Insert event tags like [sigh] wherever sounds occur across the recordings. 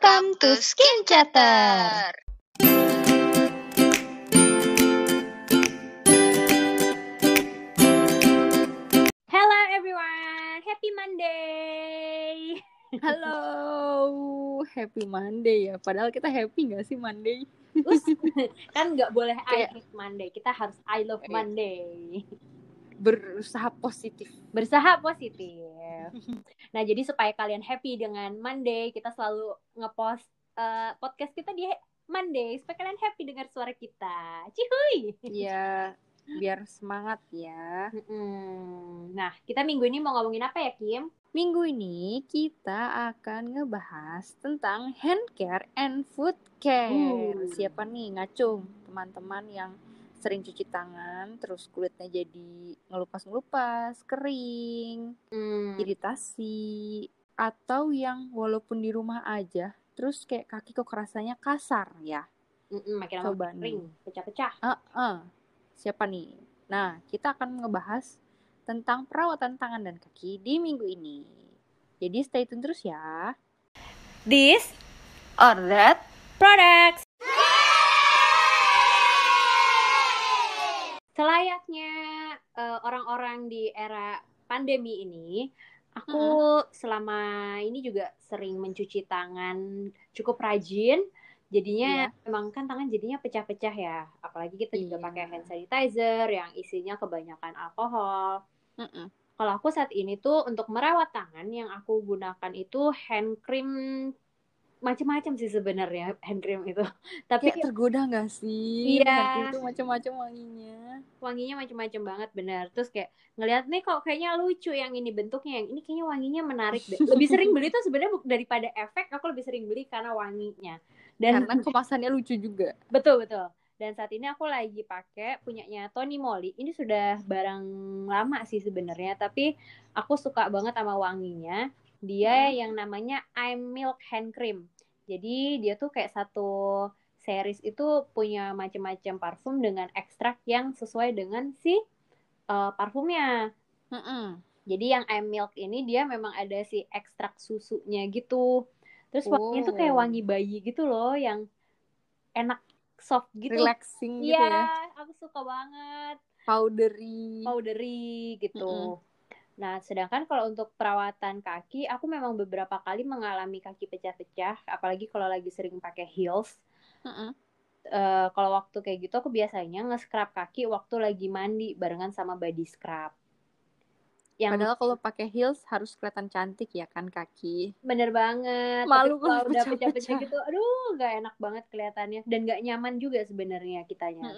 Welcome to Skin Chatter. Hello everyone, happy Monday. Halo, happy Monday ya. Padahal kita happy gak sih Monday? Us, [laughs] kan nggak boleh I Kayak- hate Monday, kita harus I love Iya. Monday. Berusaha positif. Berusaha positif. [laughs] Nah jadi supaya kalian happy dengan Monday, kita selalu ngepost eh, podcast kita di Monday supaya kalian happy dengar suara kita. Cihuy. Ya, biar semangat ya. Mm-mm. Nah kita minggu ini mau ngomongin apa ya Kim? Minggu ini kita akan ngebahas tentang hand care and food care. Uh. Siapa nih ngacung teman-teman yang sering cuci tangan, terus kulitnya jadi ngelupas-ngelupas, kering, Hmm, iritasi, atau yang walaupun di rumah aja, terus kayak kaki kok rasanya kasar ya. mm-mm, makin lama Coba kering, pecah-pecah. Heeh. Siapa nih? Nah, kita akan ngebahas tentang perawatan tangan dan kaki di minggu ini. Jadi stay tune terus ya. This Or that products. Selayaknya eh, orang-orang di era pandemi ini, aku selama ini juga sering mencuci tangan cukup rajin. Jadinya memang kan tangan jadinya pecah-pecah ya. Apalagi kita juga Iya. pakai hand sanitizer yang isinya kebanyakan alkohol. Kalau aku saat ini tuh untuk merawat tangan yang aku gunakan itu hand cream macam-macam sih sebenarnya hand cream itu. [laughs] Tapi kayak tergoda gak sih? Iya. Itu macam-macam wanginya. wanginya macam-macam banget bener. Terus kayak ngeliat nih kok kayaknya lucu yang ini bentuknya, yang ini kayaknya wanginya menarik deh. [laughs] Lebih sering beli tuh sebenarnya daripada efek, aku lebih sering beli karena wanginya. Dan Karena kemasannya lucu juga. betul betul. Dan saat ini aku lagi pakai punyanya Tony Moly. Ini sudah barang lama sih sebenarnya, tapi aku suka banget sama wanginya. Dia Hmm. yang namanya I'm Milk Hand Cream. Jadi dia tuh kayak satu series itu punya macam-macam parfum dengan ekstrak yang sesuai dengan si uh, parfumnya. Mm-mm. Jadi yang I'm Milk ini dia memang ada si ekstrak susunya gitu. Terus wanginya tuh kayak Oh. wangi bayi gitu loh yang enak soft gitu. Relaxing gitu Iya, ya. aku suka banget Powdery. powdery gitu. Mm-mm. Nah, sedangkan kalau untuk perawatan kaki, aku memang beberapa kali mengalami kaki pecah-pecah, apalagi kalau lagi sering pakai heels. Mm-mm. Eh, kalau waktu kayak gitu, aku biasanya nge-scrub kaki waktu lagi mandi barengan sama body scrub. Yang Padahal kalau pakai heels harus kelihatan cantik ya kan kaki. bener banget. Malu Tapi kalau udah pecah-pecah. gitu, aduh, nggak enak banget kelihatannya dan nggak nyaman juga sebenarnya kitanya.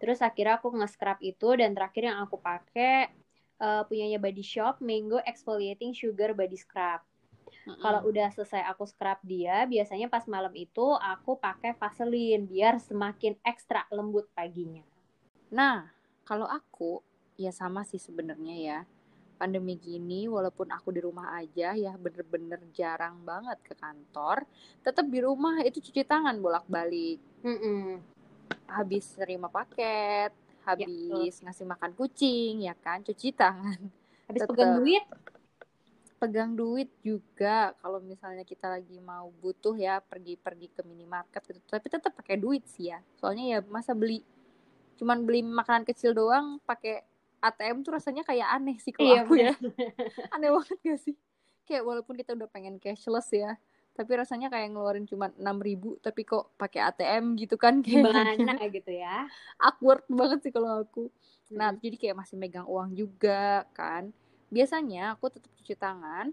Terus akhirnya aku nge-scrub itu dan terakhir yang aku pakai eh, punyanya Body Shop Mango Exfoliating Sugar Body Scrub. Mm-mm. Kalau udah selesai aku scrub dia, biasanya pas malam itu aku pakai Vaseline biar semakin ekstra lembut paginya. Nah, kalau aku ya sama sih sebenarnya ya. Pandemi gini walaupun aku di rumah aja ya bener-bener jarang banget ke kantor, tetap di rumah itu cuci tangan bolak-balik. Mm-mm. Habis terima paket, habis ngasih makan kucing ya kan, cuci tangan. [laughs] Habis Tetep. pegang duit, Pegang duit juga kalau misalnya kita lagi mau butuh ya pergi-pergi ke minimarket gitu. Tapi tetap pakai duit sih ya. Soalnya ya masa beli cuman beli makanan kecil doang pakai ATM tuh rasanya kayak aneh sih kalau Iya, aku ya. [laughs] Aneh banget gak sih? Kayak walaupun kita udah pengen cashless ya, tapi rasanya kayak ngeluarin cuma 6000 ribu tapi kok pakai ATM gitu kan kayak gimana gitu ya. [laughs] awkward banget sih kalau aku. Nah, Mm. jadi kayak masih megang uang juga kan. Biasanya aku tetap cuci tangan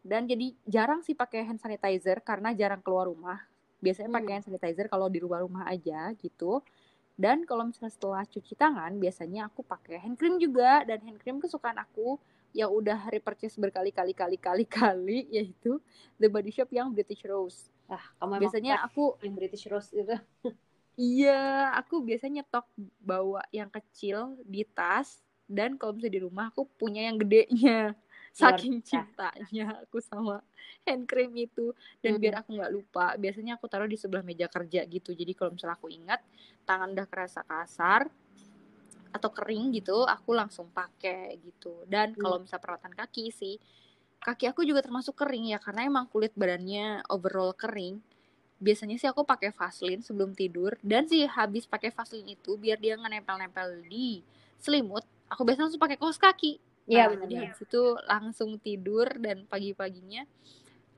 dan jadi jarang sih pakai hand sanitizer karena jarang keluar rumah. Biasanya pakai Hmm. hand sanitizer kalau di rumah-rumah aja gitu. Dan kalau misalnya setelah cuci tangan, biasanya aku pakai hand cream juga dan hand cream kesukaan aku yang udah repurchase berkali-kali kali-kali kali [laughs] yaitu The Body Shop yang British Rose. Ah, kamu emang Biasanya aku yang British Rose itu. [laughs] Iya, aku biasanya nyetok bawa yang kecil di tas dan kalau misalnya di rumah aku punya yang gedenya. Saking cintanya aku sama hand cream itu dan Hmm. biar aku nggak lupa, biasanya aku taruh di sebelah meja kerja gitu. Jadi kalau misalnya aku ingat tangan udah kerasa kasar atau kering gitu, aku langsung pakai gitu. Dan kalau misalnya perawatan kaki sih, kaki aku juga termasuk kering ya karena emang kulit badannya overall kering. Biasanya sih aku pakai Vaseline sebelum tidur dan sih habis pakai Vaseline itu biar dia nggak nempel-nempel di selimut aku biasanya langsung pakai kaos kaki. Iya, nah, jadi habis itu langsung tidur dan pagi-paginya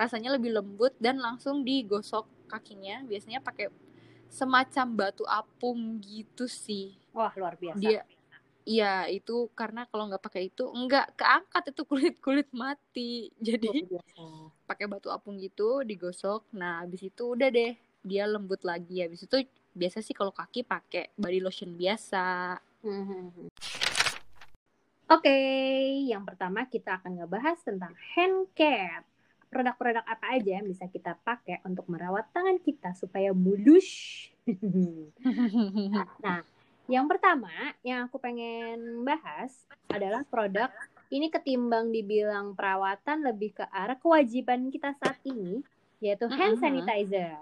rasanya lebih lembut dan langsung digosok kakinya. Biasanya pakai semacam batu apung gitu sih Wah, luar biasa. dia Iya itu karena kalau nggak pakai itu nggak keangkat itu kulit kulit mati jadi pakai batu apung gitu digosok nah habis itu udah deh dia lembut lagi habis itu biasa sih kalau kaki pakai body lotion biasa Mhm. Oke, yang pertama kita akan ngebahas tentang hand care. Produk-produk apa aja yang bisa kita pakai untuk merawat tangan kita supaya mulus. [laughs] Nah, yang pertama yang aku pengen bahas adalah produk ini ketimbang dibilang perawatan lebih ke arah kewajiban kita saat ini, yaitu hand sanitizer.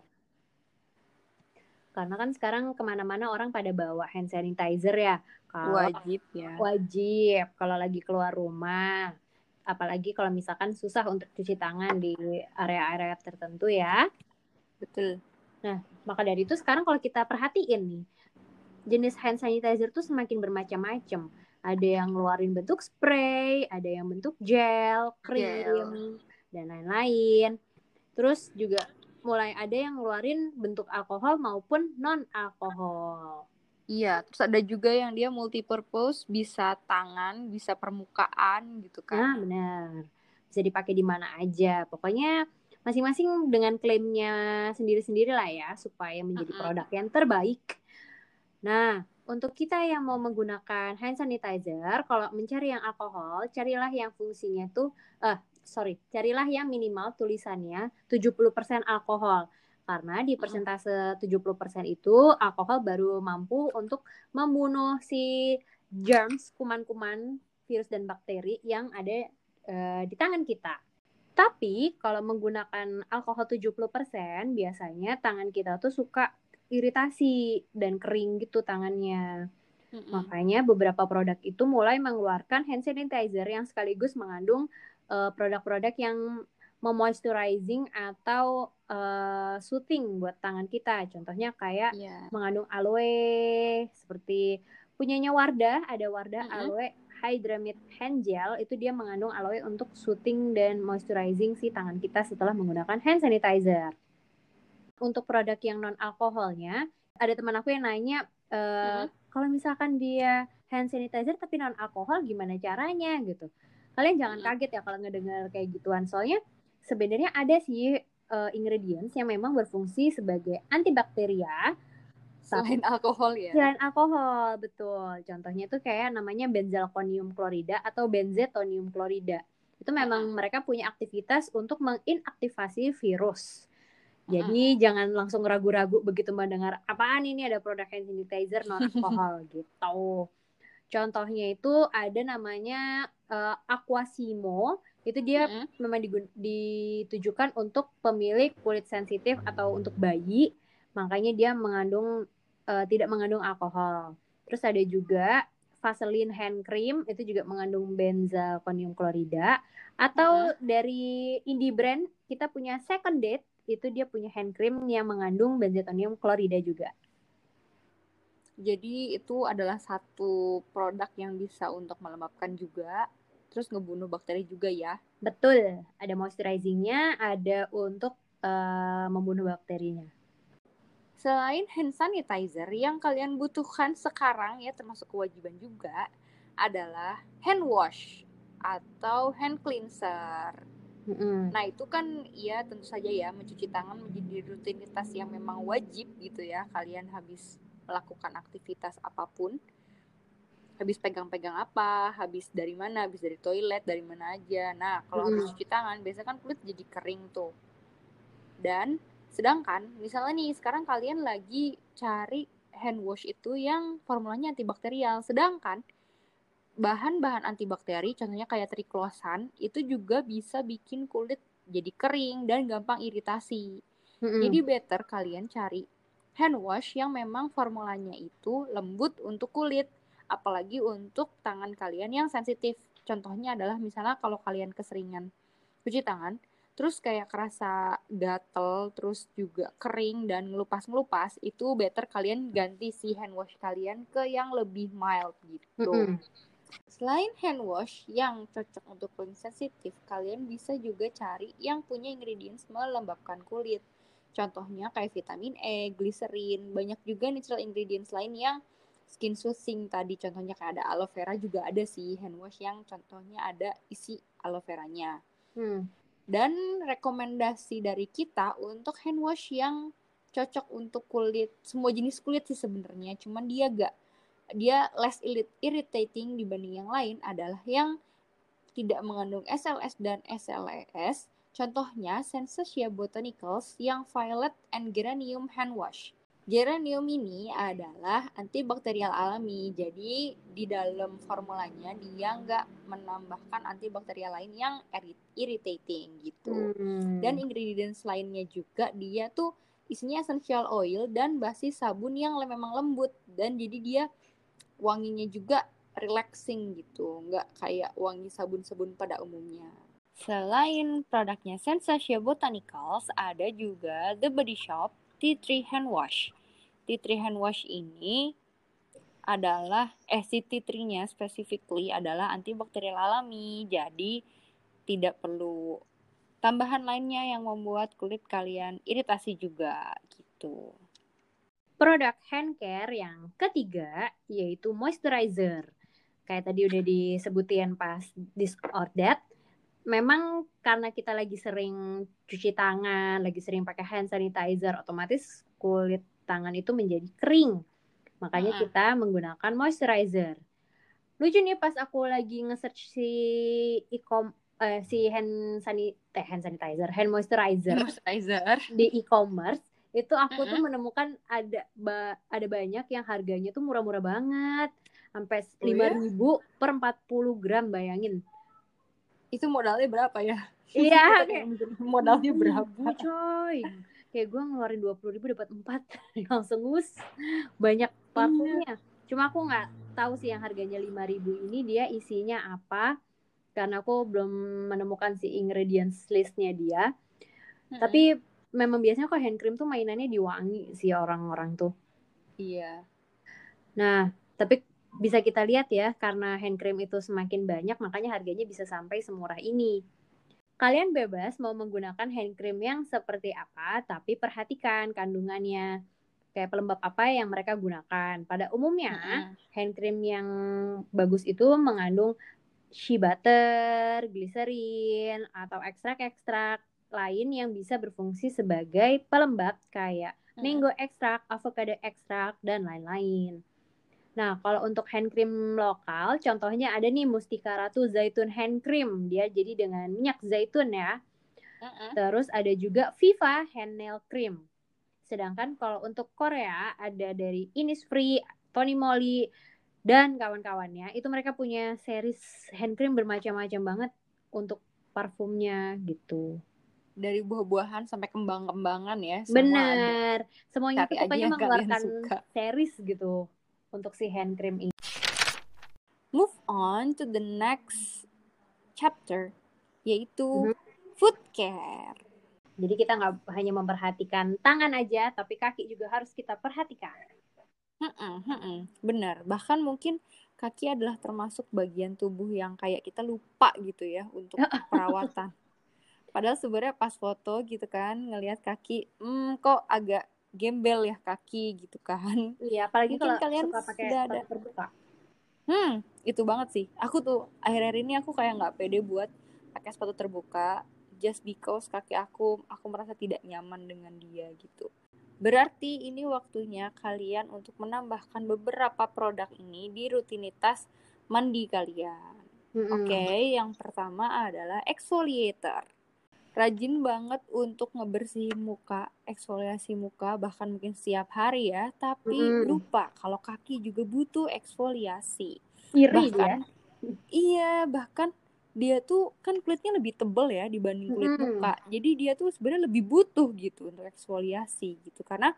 Karena kan sekarang ke mana-mana orang pada bawa hand sanitizer ya. Kalau wajib ya. wajib. Kalau lagi keluar rumah apalagi kalau misalkan susah untuk cuci tangan di area-area tertentu ya. Betul. Maka dari itu sekarang kalau kita perhatiin nih jenis hand sanitizer tuh semakin bermacam-macam ada yang ngeluarin bentuk spray ada yang bentuk gel krim dan lain-lain terus juga mulai ada yang ngeluarin bentuk alkohol maupun non alkohol iya terus ada juga yang dia multi purpose bisa tangan bisa permukaan gitu Nah, kan benar. Bisa dipakai di mana aja. Pokoknya masing-masing dengan klaimnya sendiri-sendiri lah ya, supaya menjadi produk yang terbaik. Nah, untuk kita yang mau menggunakan hand sanitizer, kalau mencari yang alkohol, carilah yang fungsinya tuh, eh, sorry, carilah yang minimal tulisannya 70% alkohol. Karena di persentase 70% itu, alkohol baru mampu untuk membunuh si germs, kuman-kuman virus dan bakteri yang ada eh, di tangan kita. Tapi kalau menggunakan alkohol 70%, biasanya tangan kita tuh suka iritasi dan kering gitu tangannya. Mm-mm. Makanya beberapa produk itu mulai mengeluarkan hand sanitizer yang sekaligus mengandung eh, produk-produk yang memoisturizing atau eh, soothing buat tangan kita. Contohnya kayak Iya. mengandung aloe seperti punyanya Wardah ada Wardah Mm-mm. aloe hydramid hand gel itu dia mengandung aloe untuk soothing dan moisturizing si tangan kita setelah menggunakan hand sanitizer. Untuk produk yang non alkoholnya ada teman aku yang nanya eh, kalau misalkan dia hand sanitizer tapi non alkohol gimana caranya gitu. Kalian jangan Mm-mm. kaget ya kalau ngedengar kayak gituan soalnya sebenarnya ada sih eh, ingredients yang memang berfungsi sebagai antibakteria selain alkohol ya Selain alkohol, betul. Contohnya tuh kayak namanya benzalkonium klorida atau benzetonium klorida. Itu memang mereka punya aktivitas untuk menginaktivasi virus. Jadi jangan langsung ragu-ragu begitu mendengar apaan ini? Ada produk hand sanitizer non alkohol [laughs] gitu. Contohnya itu ada namanya eh, Aquasimo. Itu dia Mm-mm. memang digun- ditujukan untuk pemilik kulit sensitif atau untuk bayi. Makanya dia mengandung eh, tidak mengandung alkohol. Terus ada juga Vaseline hand cream itu juga mengandung benzalkonium klorida. Atau dari indie brand kita punya second date itu dia punya hand cream yang mengandung benzalkonium klorida juga Jadi itu adalah satu produk yang bisa untuk melembabkan juga, terus ngebunuh bakteri juga ya. betul ada moisturizingnya ada untuk eh, membunuh bakterinya Selain hand sanitizer yang kalian butuhkan sekarang ya termasuk kewajiban juga adalah hand wash atau hand cleanser. Mm-mm. Nah itu kan ya tentu saja ya mencuci tangan menjadi rutinitas yang memang wajib gitu ya kalian habis melakukan aktivitas apa pun. Habis pegang-pegang apa, habis dari mana, habis dari toilet, dari mana aja. Nah kalau habis Mm-mm. cuci tangan biasanya kan kulit jadi kering tuh. Dan sedangkan misalnya nih sekarang kalian lagi cari hand wash itu yang formulanya antibakterial. Sedangkan bahan-bahan antibakteri contohnya kayak triklosan itu juga bisa bikin kulit jadi kering dan gampang iritasi. Mm-mm. Jadi better kalian cari hand wash yang memang formulanya itu lembut untuk kulit, apalagi untuk tangan kalian yang sensitif. Contohnya adalah misalnya kalau kalian keseringan cuci tangan terus kayak kerasa gatel terus juga kering dan ngelupas-ngelupas itu better kalian ganti si hand wash kalian ke yang lebih mild gitu. Mm-mm. Selain hand wash yang cocok untuk kulit sensitif, kalian bisa juga cari yang punya ingredients melembabkan kulit. Contohnya kayak vitamin E, glycerin, banyak juga natural ingredients lain yang skin soothing tadi. Contohnya kayak ada aloe vera juga ada sih hand wash yang contohnya ada isi aloe veranya. Hmm. Dan rekomendasi dari kita untuk hand wash yang cocok untuk kulit semua jenis kulit sih sebenarnya, cuman dia gak dia less irrit- irritating dibanding yang lain adalah yang tidak mengandung SLS dan SLES. Contohnya Sensatia Botanicals yang Violet and Geranium Hand Wash. Geranium ini adalah antibakterial alami, jadi di dalam formulanya dia nggak menambahkan antibakterial lain yang irrit- irritating gitu. Hmm. Dan ingredients lainnya juga dia tuh isinya essential oil dan basis sabun yang memang lembut dan jadi dia wanginya juga relaxing gitu, nggak kayak wangi sabun-sabun pada umumnya. Selain produknya Sensatia Botanicals, ada juga The Body Shop Tea Tree Hand Wash. Tea Tree Hand Wash ini adalah eh si tea tree-nya specifically adalah antibakterial alami. Jadi tidak perlu tambahan lainnya yang membuat kulit kalian iritasi juga gitu. Produk hand care yang ketiga yaitu moisturizer. Kayak tadi udah disebutin pas this or that. Memang karena kita lagi sering cuci tangan, lagi sering pakai hand sanitizer, otomatis kulit tangan itu menjadi kering. Makanya kita menggunakan moisturizer. Lucu nih pas aku lagi nge-search si e-com eh, si hand sani eh, hand sanitizer, hand moisturizer Moisturizer. di e-commerce itu aku tuh Mm-mm. menemukan ada ba- ada banyak yang harganya tuh murah-murah banget sampai Oh lima ya? ribu per 40 gram bayangin Itu modalnya berapa ya? [laughs] iya kayak modalnya berapa? coy kayak gue ngeluarin dua puluh ribu dapat empat [laughs] langsung us banyak parfumnya cuma aku nggak tahu sih yang harganya lima ribu ini dia isinya apa karena aku belum menemukan si ingredients listnya dia Mm-mm. tapi memang biasanya kok hand cream tuh mainannya diwangi sih orang-orang tuh iya. Nah, tapi bisa kita lihat ya, karena hand cream itu semakin banyak, makanya harganya bisa sampai semurah ini. Kalian bebas mau menggunakan hand cream yang seperti apa, tapi perhatikan kandungannya. Kayak pelembab apa yang mereka gunakan. Pada umumnya, Mm-mm. hand cream yang bagus itu mengandung shea butter, glycerin, atau ekstrak-ekstrak lain yang bisa berfungsi sebagai pelembab kayak Mm. mango ekstrak, avocado ekstrak, dan lain-lain. Nah, kalau untuk hand cream lokal, contohnya ada nih Mustika Ratu Zaitun Hand Cream. Dia jadi dengan minyak zaitun ya. Mm-mm. Terus ada juga Viva Hand Nail Cream. Sedangkan kalau untuk Korea ada dari Innisfree, Tony Moly, dan kawan-kawannya. Itu mereka punya series hand cream bermacam-macam banget untuk parfumnya gitu. Dari buah-buahan sampai kembang-kembangan ya. semua ada. Bener. Semuanya Cari tuh pokoknya mengeluarkan series gitu untuk si hand cream ini. Move on to the next chapter, yaitu Mhm. food care. Jadi kita nggak hanya memperhatikan tangan aja, tapi kaki juga harus kita perhatikan. Mm-mm, mm-mm. Benar, bahkan mungkin kaki adalah termasuk bagian tubuh yang kayak kita lupa gitu ya untuk [laughs] perawatan. Padahal sebenarnya pas foto gitu kan ngelihat kaki, hmm kok agak gembel ya kaki gitu kan. Iya, apalagi Mungkin kalau kalian suka pakai sudah ada. terbuka. Hmm, itu banget sih. Aku tuh akhir-akhir ini aku kayak nggak pede buat pakai sepatu terbuka just because kaki aku aku merasa tidak nyaman dengan dia gitu. Berarti ini waktunya kalian untuk menambahkan beberapa produk ini di rutinitas mandi kalian. Mm-mm. Oke, yang pertama adalah exfoliator. Rajin banget untuk ngebersihin muka, eksfoliasi muka bahkan mungkin setiap hari ya, tapi Mm-mm. lupa kalau kaki juga butuh eksfoliasi. Iri. Bahkan iya, bahkan dia tuh kan kulitnya lebih tebel ya dibanding kulit Mm-mm. muka. Jadi dia tuh sebenarnya lebih butuh gitu untuk eksfoliasi gitu karena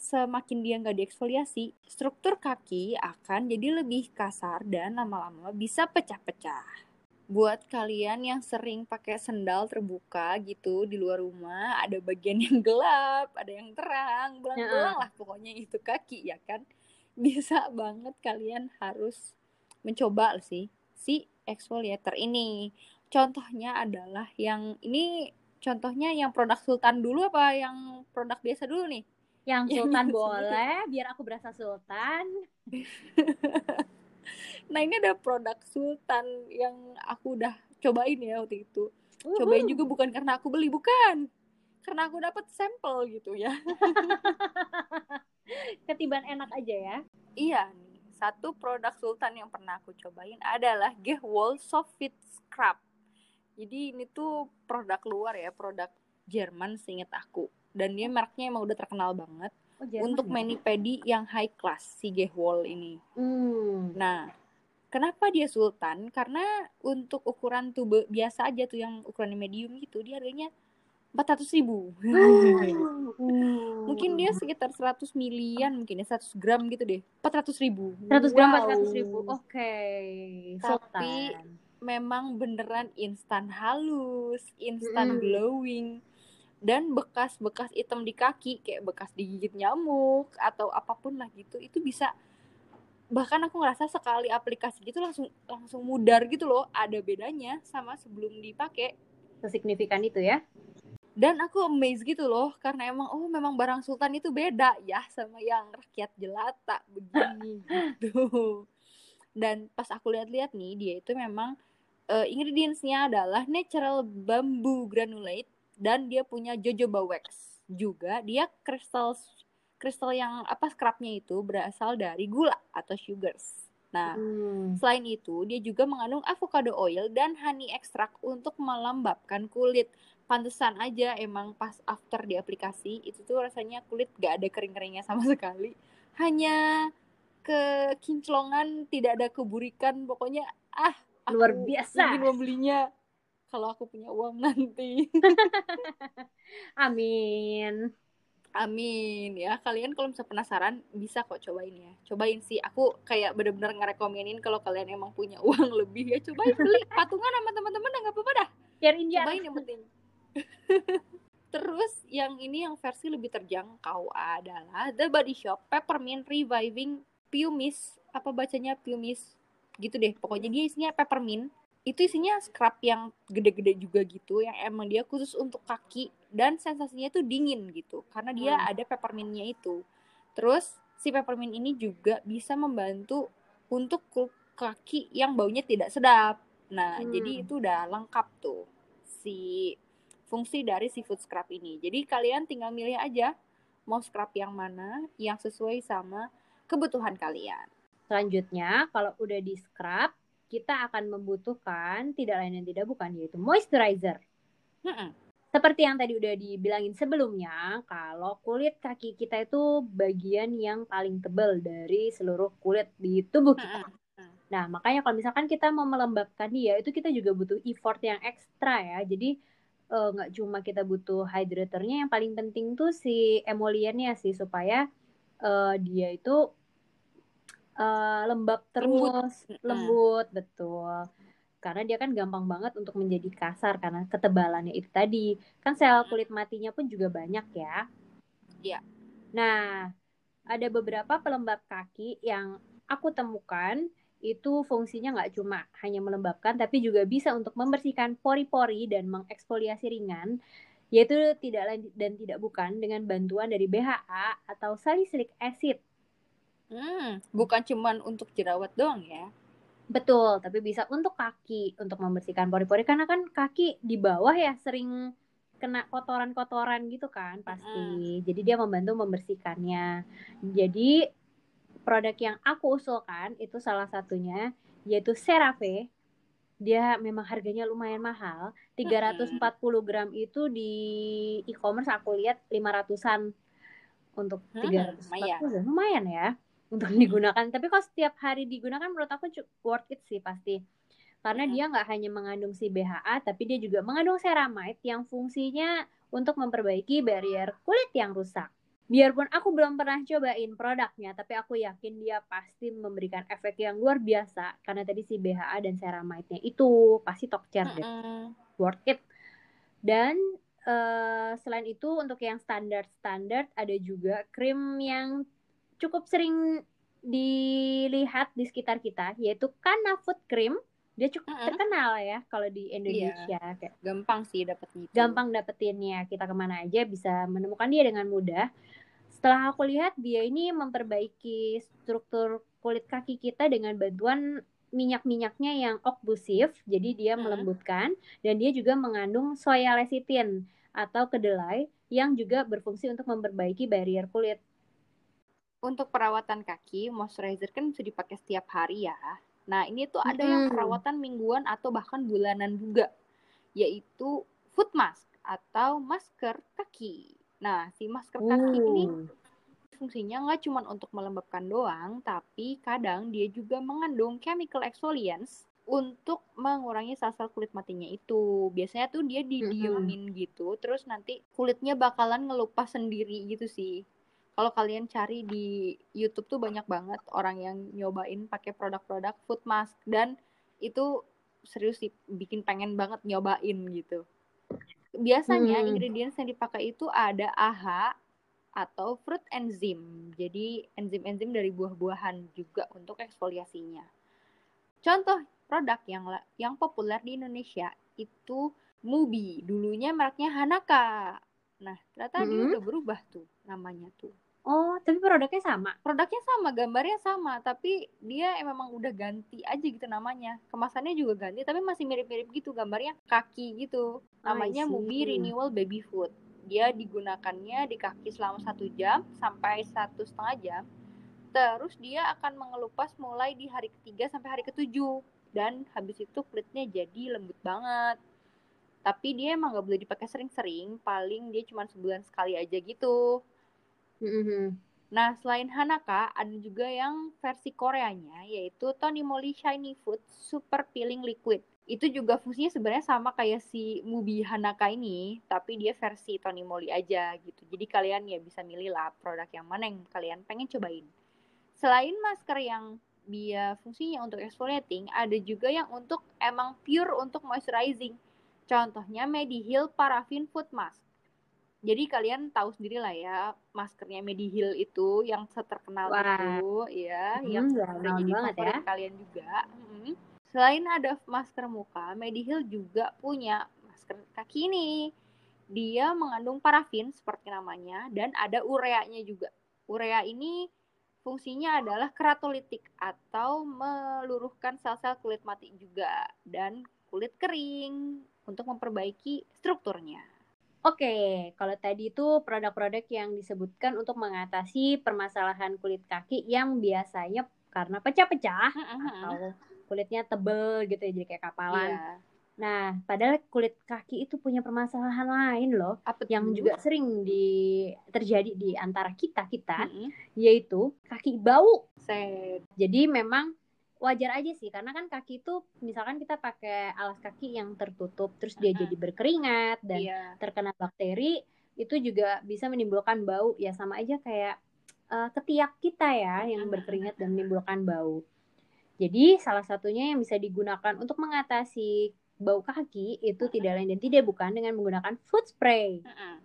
semakin dia nggak dieksfoliasi, struktur kaki akan jadi lebih kasar dan lama-lama bisa pecah-pecah. Buat kalian yang sering pakai sendal terbuka gitu di luar rumah ada bagian yang gelap ada yang terang belang-belang lah pokoknya itu kaki ya kan? Bisa banget kalian harus mencoba sih si exfoliator ini. Contohnya adalah yang ini contohnya yang produk Sultan dulu apa yang produk biasa dulu nih? Yang [laughs] Sultan. boleh biar aku berasa Sultan [laughs] [laughs] Nah ini ada produk Sultan yang aku udah cobain ya waktu itu. Uhuh. Cobain juga bukan karena aku beli, bukan. Karena aku dapat sampel gitu ya. [laughs] Ketiban enak aja ya. Iya nih, satu produk Sultan yang pernah aku cobain adalah Gehwol Soft Scrub. Jadi ini tuh produk luar ya, produk Jerman seinget aku. Dan dia mereknya emang udah terkenal banget. Oh, untuk ya? mani pedi yang high class si Gehwol ini. Hmm. Nah, Kenapa dia sultan? Karena untuk ukuran tube biasa aja tuh yang ukuran medium gitu, dia harganya empat ratus ribu. [laughs] mungkin dia sekitar 100 milian mungkin ya 100 gram gitu deh. empat ratus ribu. 100 gram empat ratus ribu. Oke. Okay. Tapi memang beneran instan halus, instan mm. glowing dan bekas-bekas hitam di kaki kayak bekas digigit nyamuk atau apa pun lah gitu itu bisa bahkan aku ngerasa sekali aplikasi gitu langsung langsung mudar gitu loh ada bedanya sama sebelum dipakai. Sesignifikan itu ya? Dan aku amazed gitu loh karena emang oh memang barang sultan itu beda ya sama yang rakyat jelata begini [laughs] gitu. Dan pas aku lihat-lihat nih dia itu memang uh, ingredientsnya adalah natural bambu granulate dan dia punya jojoba wax juga dia crystal kristal yang apa scrubnya itu berasal dari gula atau sugars. Nah, hmm. selain itu dia juga mengandung avocado oil dan honey extract untuk melembabkan kulit. Pantesan aja emang pas after di aplikasi itu tuh rasanya kulit gak ada kering-keringnya sama [laughs] sekali. Hanya kekinclongan, tidak ada keburikan, pokoknya ah luar biasa. Ingin membelinya kalau aku punya uang nanti. [laughs] Amin. Amin. Ya kalian kalau misalnya penasaran bisa kok cobain ya. Cobain sih. Aku kayak bener-bener ngerekomenin kalau kalian emang punya [laughs] uang lebih. Ya cobain beli patungan sama teman-teman nggak apa-apa dah. Biarin cobain yang penting. [laughs] Terus yang ini yang versi lebih terjangkau adalah The Body Shop Peppermint Reviving Pumice. Apa bacanya Pumice? Gitu deh. Pokoknya dia isinya peppermint itu isinya scrub yang gede-gede juga gitu yang emang dia khusus untuk kaki dan sensasinya itu dingin gitu karena dia hmm. ada peppermintnya itu terus si peppermint ini juga bisa membantu untuk kaki yang baunya tidak sedap nah hmm. jadi itu udah lengkap tuh si fungsi dari si food scrub ini jadi kalian tinggal milih aja mau scrub yang mana yang sesuai sama kebutuhan kalian selanjutnya kalau udah di scrub kita akan membutuhkan tidak lain dan tidak bukan yaitu moisturizer. Mm-mm. Seperti yang tadi udah dibilangin sebelumnya, kalau kulit kaki kita itu bagian yang paling tebal dari seluruh kulit di tubuh kita. Mm-mm. Nah, makanya kalau misalkan kita mau melembabkan dia, itu kita juga butuh effort yang ekstra ya. Jadi eh, nggak uh, cuma kita butuh hydratornya, yang paling penting tuh si emoliennya sih supaya uh, dia itu uh, lembab terus, lembut, lembut betul. Karena dia kan gampang banget untuk menjadi kasar karena ketebalannya itu tadi. Kan sel kulit matinya pun juga banyak ya. Iya. Nah, ada beberapa pelembab kaki yang aku temukan itu fungsinya nggak cuma hanya melembabkan tapi juga bisa untuk membersihkan pori-pori dan mengeksfoliasi ringan yaitu tidak lain dan tidak bukan dengan bantuan dari BHA atau salicylic acid Hmm, bukan cuman untuk jerawat doang ya. Betul, tapi bisa untuk kaki, untuk membersihkan pori-pori karena kan kaki di bawah ya sering kena kotoran-kotoran gitu kan pasti. Hmm. Jadi dia membantu membersihkannya. Jadi produk yang aku usulkan itu salah satunya yaitu CeraVe. Dia memang harganya lumayan mahal. 340 gram itu di e-commerce aku lihat 500-an untuk 340 hmm, lumayan ya untuk digunakan. Tapi kalau setiap hari digunakan menurut aku worth it sih pasti. Karena dia nggak hanya mengandung si BHA, tapi dia juga mengandung ceramide yang fungsinya untuk memperbaiki barrier kulit yang rusak. biarpun aku belum pernah cobain produknya, tapi aku yakin dia pasti memberikan efek yang luar biasa karena tadi si BHA dan ceramide-nya itu pasti top chair deh. Worth it. Dan uh, selain itu untuk yang standar-standar ada juga krim yang cukup sering dilihat di sekitar kita yaitu Kana Food Cream dia cukup uh-uh. terkenal ya kalau di Indonesia iya. kayak gampang sih dapetnya gampang dapetinnya kita ke mana aja bisa menemukan dia dengan mudah setelah aku lihat dia ini memperbaiki struktur kulit kaki kita dengan bantuan minyak-minyaknya yang oklusif, jadi dia hmm. melembutkan dan dia juga mengandung soya lecithin atau kedelai yang juga berfungsi untuk memperbaiki barrier kulit. Untuk perawatan kaki, moisturizer kan bisa dipakai setiap hari ya. Nah, ini tuh ada hmm. yang perawatan mingguan atau bahkan bulanan juga, yaitu foot mask atau masker kaki. Nah, si masker kaki uh. ini fungsinya nggak cuma untuk melembabkan doang, tapi kadang dia juga mengandung chemical exfoliants untuk mengurangi sel-sel kulit matinya itu. Biasanya tuh dia didiemin mm -hmm. gitu, terus nanti kulitnya bakalan ngelupas sendiri gitu sih. Kalau kalian cari di YouTube tuh banyak banget orang yang nyobain pakai produk-produk foot mask dan itu serius sih bikin pengen banget nyobain gitu biasanya hmm. ingredients yang dipakai itu ada AHA atau fruit enzim. Jadi enzim-enzim dari buah-buahan juga untuk eksfoliasinya. Contoh produk yang yang populer di Indonesia itu Mubi. Dulunya mereknya Hanaka. Nah, ternyata hmm. dia udah berubah tuh namanya tuh. Oh, tapi produknya sama. Produknya sama, gambarnya sama, tapi dia memang udah ganti aja gitu namanya. Kemasannya juga ganti, tapi masih mirip-mirip gitu gambarnya kaki gitu. Namanya Mubi Renewal Baby Food. Dia digunakannya di kaki selama satu jam sampai satu setengah jam. Terus dia akan mengelupas mulai di hari ketiga sampai hari ketujuh. Dan habis itu kulitnya jadi lembut banget. Tapi dia emang gak boleh dipakai sering-sering, paling dia cuma sebulan sekali aja gitu Mm-hmm. Nah, selain Hanaka, ada juga yang versi Koreanya, yaitu Tony Moly Shiny Food Super Peeling Liquid. Itu juga fungsinya sebenarnya sama kayak si Mubi Hanaka ini, tapi dia versi Tony Moly aja gitu. Jadi kalian ya bisa milih lah produk yang mana yang kalian pengen cobain. Selain masker yang dia fungsinya untuk exfoliating, ada juga yang untuk emang pure untuk moisturizing. Contohnya Mediheal Paraffin Foot Mask jadi kalian tahu sendiri lah ya maskernya Mediheal itu yang terkenal Wah. itu ya hmm, yang udah jadi favorit ya. kalian juga hmm. selain ada masker muka Mediheal juga punya masker kaki ini dia mengandung parafin seperti namanya dan ada ureanya juga urea ini fungsinya adalah keratolitik atau meluruhkan sel-sel kulit mati juga dan kulit kering untuk memperbaiki strukturnya Oke, kalau tadi itu produk-produk yang disebutkan untuk mengatasi permasalahan kulit kaki yang biasanya karena pecah-pecah atau kulitnya tebel gitu ya, jadi kayak kapalan. Iya. Nah, padahal kulit kaki itu punya permasalahan lain loh, Apa yang juga sering di terjadi di antara kita kita, mm -hmm. yaitu kaki bau. Set. Jadi memang wajar aja sih karena kan kaki itu misalkan kita pakai alas kaki yang tertutup terus dia uh -huh. jadi berkeringat dan yeah. terkena bakteri itu juga bisa menimbulkan bau ya sama aja kayak uh, ketiak kita ya yang berkeringat dan menimbulkan bau. Jadi salah satunya yang bisa digunakan untuk mengatasi bau kaki itu tidak lain dan tidak bukan dengan menggunakan foot spray. Uh -uh.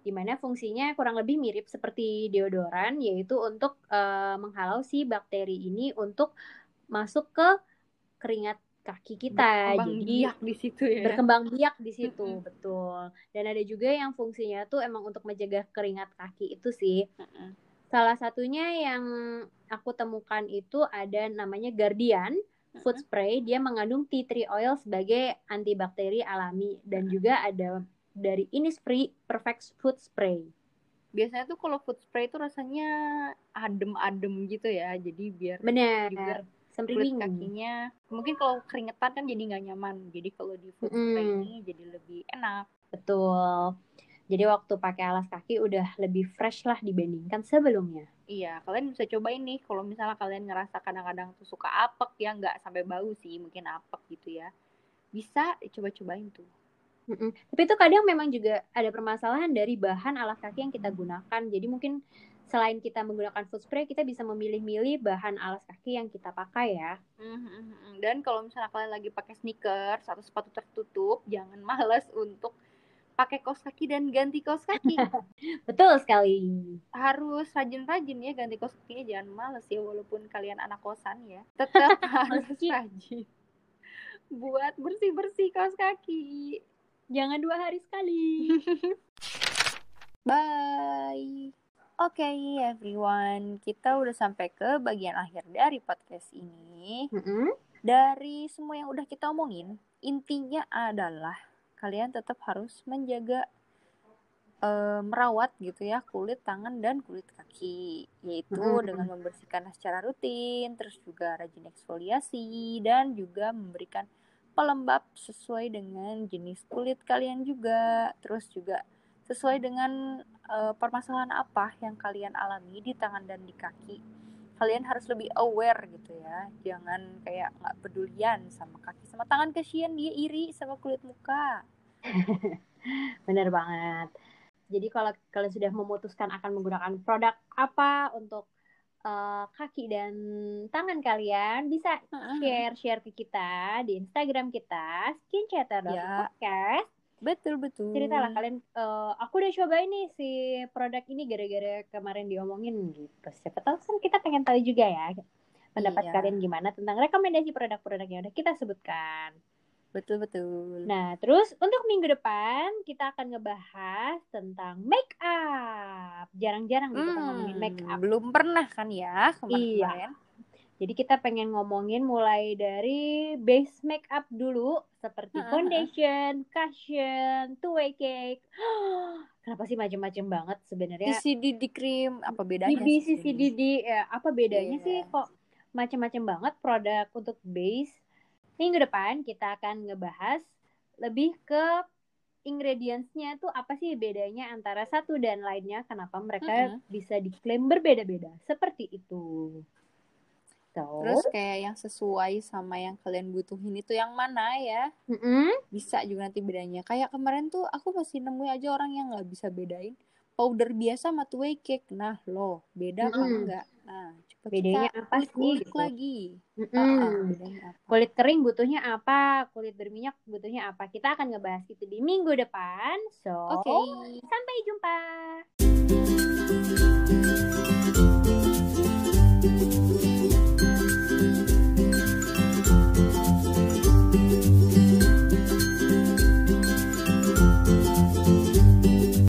Di mana fungsinya kurang lebih mirip seperti deodoran yaitu untuk uh, menghalau si bakteri ini untuk masuk ke keringat kaki kita. Berkembang jadi biak di situ ya. berkembang biak di situ mm -hmm. betul. Dan ada juga yang fungsinya tuh emang untuk menjaga keringat kaki itu sih. Mm -hmm. salah satunya yang aku temukan itu ada namanya Guardian food spray. Dia mengandung tea tree oil sebagai antibakteri alami. Dan juga ada dari Innisfree Perfect Food Spray. Biasanya tuh kalau food spray itu rasanya adem-adem gitu ya. Jadi biar benar. juga kulit kakinya. Mungkin kalau keringetan kan jadi nggak nyaman. Jadi kalau di foot mm. ini jadi lebih enak. Betul. Jadi waktu pakai alas kaki udah lebih fresh lah dibandingkan sebelumnya. Iya kalian bisa cobain nih. Kalau misalnya kalian ngerasa kadang-kadang tuh suka apek ya nggak sampai bau sih mungkin apek gitu ya. Bisa coba-cobain tuh. Mm-mm. Tapi itu kadang memang juga ada permasalahan dari bahan alas kaki yang kita gunakan. Jadi mungkin selain kita menggunakan foot spray, kita bisa memilih-milih bahan alas kaki yang kita pakai ya. Mhm. Dan kalau misalnya kalian lagi pakai sneakers atau sepatu tertutup, jangan males untuk pakai kaos kaki dan ganti kaos kaki. [laughs] Betul sekali. harus rajin-rajin ya ganti kaos kakinya jangan males ya walaupun kalian anak kosan ya tetap [laughs] harus rajin buat bersih-bersih kaos kaki Jangan dua hari sekali. [laughs] bye oke everyone kita udah sampai ke bagian akhir dari podcast ini Mm-mm. dari semua yang udah kita omongin intinya adalah kalian tetap harus menjaga eh, merawat gitu ya kulit tangan dan kulit kaki yaitu Mm-mm. dengan membersihkan secara rutin terus juga rajin eksfoliasi dan juga memberikan pelembab sesuai dengan jenis kulit kalian juga terus juga sesuai dengan eh, permasalahan apa yang kalian alami di tangan dan di kaki kalian harus lebih aware gitu ya jangan kayak nggak pedulian sama kaki sama tangan kasihan dia iri sama kulit muka [laughs] Bener banget. Jadi kalau kalian sudah memutuskan akan menggunakan produk apa untuk eh, kaki dan tangan kalian, bisa share-share ke kita di Instagram kita skinchatter.podcast. betul betul Ceritalah kalian, eh, aku udah coba ini si produk ini gara-gara kemarin diomongin gitu. Siapa tahu kan kita pengen tahu juga ya pendapat Iya. kalian gimana tentang rekomendasi produk-produk yang udah kita sebutkan. betul betul Nah, terus untuk minggu depan kita akan ngebahas tentang make up. Jarang-jarang nih kita Hmm, ngomongin make up. belum pernah kan ya kemarin-kemarin Jadi kita pengen ngomongin mulai dari base make up dulu seperti foundation, cushion, two-way cake. [gasps] Kenapa sih macem-macem banget sebenarnya? PCD di krim apa bedanya BB, sih? CCDD, ya, apa bedanya Iya. sih kok macam-macam banget produk untuk base? Minggu depan kita akan ngebahas lebih ke ingredients-nya tuh apa sih bedanya antara satu dan lainnya, kenapa mereka Mm-mm. bisa diklaim berbeda-beda seperti itu. Terus kayak yang sesuai sama yang kalian butuhin itu yang mana ya mm-mm. bisa juga nanti bedanya kayak kemarin tuh aku masih nemuin aja orang yang nggak bisa bedain powder biasa sama two way cake nah loh beda apa Mm-mm. enggak nah coba Bedanya kita apa sih, gitu. lagi Mm-mm. Ah, ah, bedanya apa Kulit kering butuhnya apa? Kulit berminyak butuhnya apa? Kita akan ngebahas itu di minggu depan. So, oke sampai jumpa.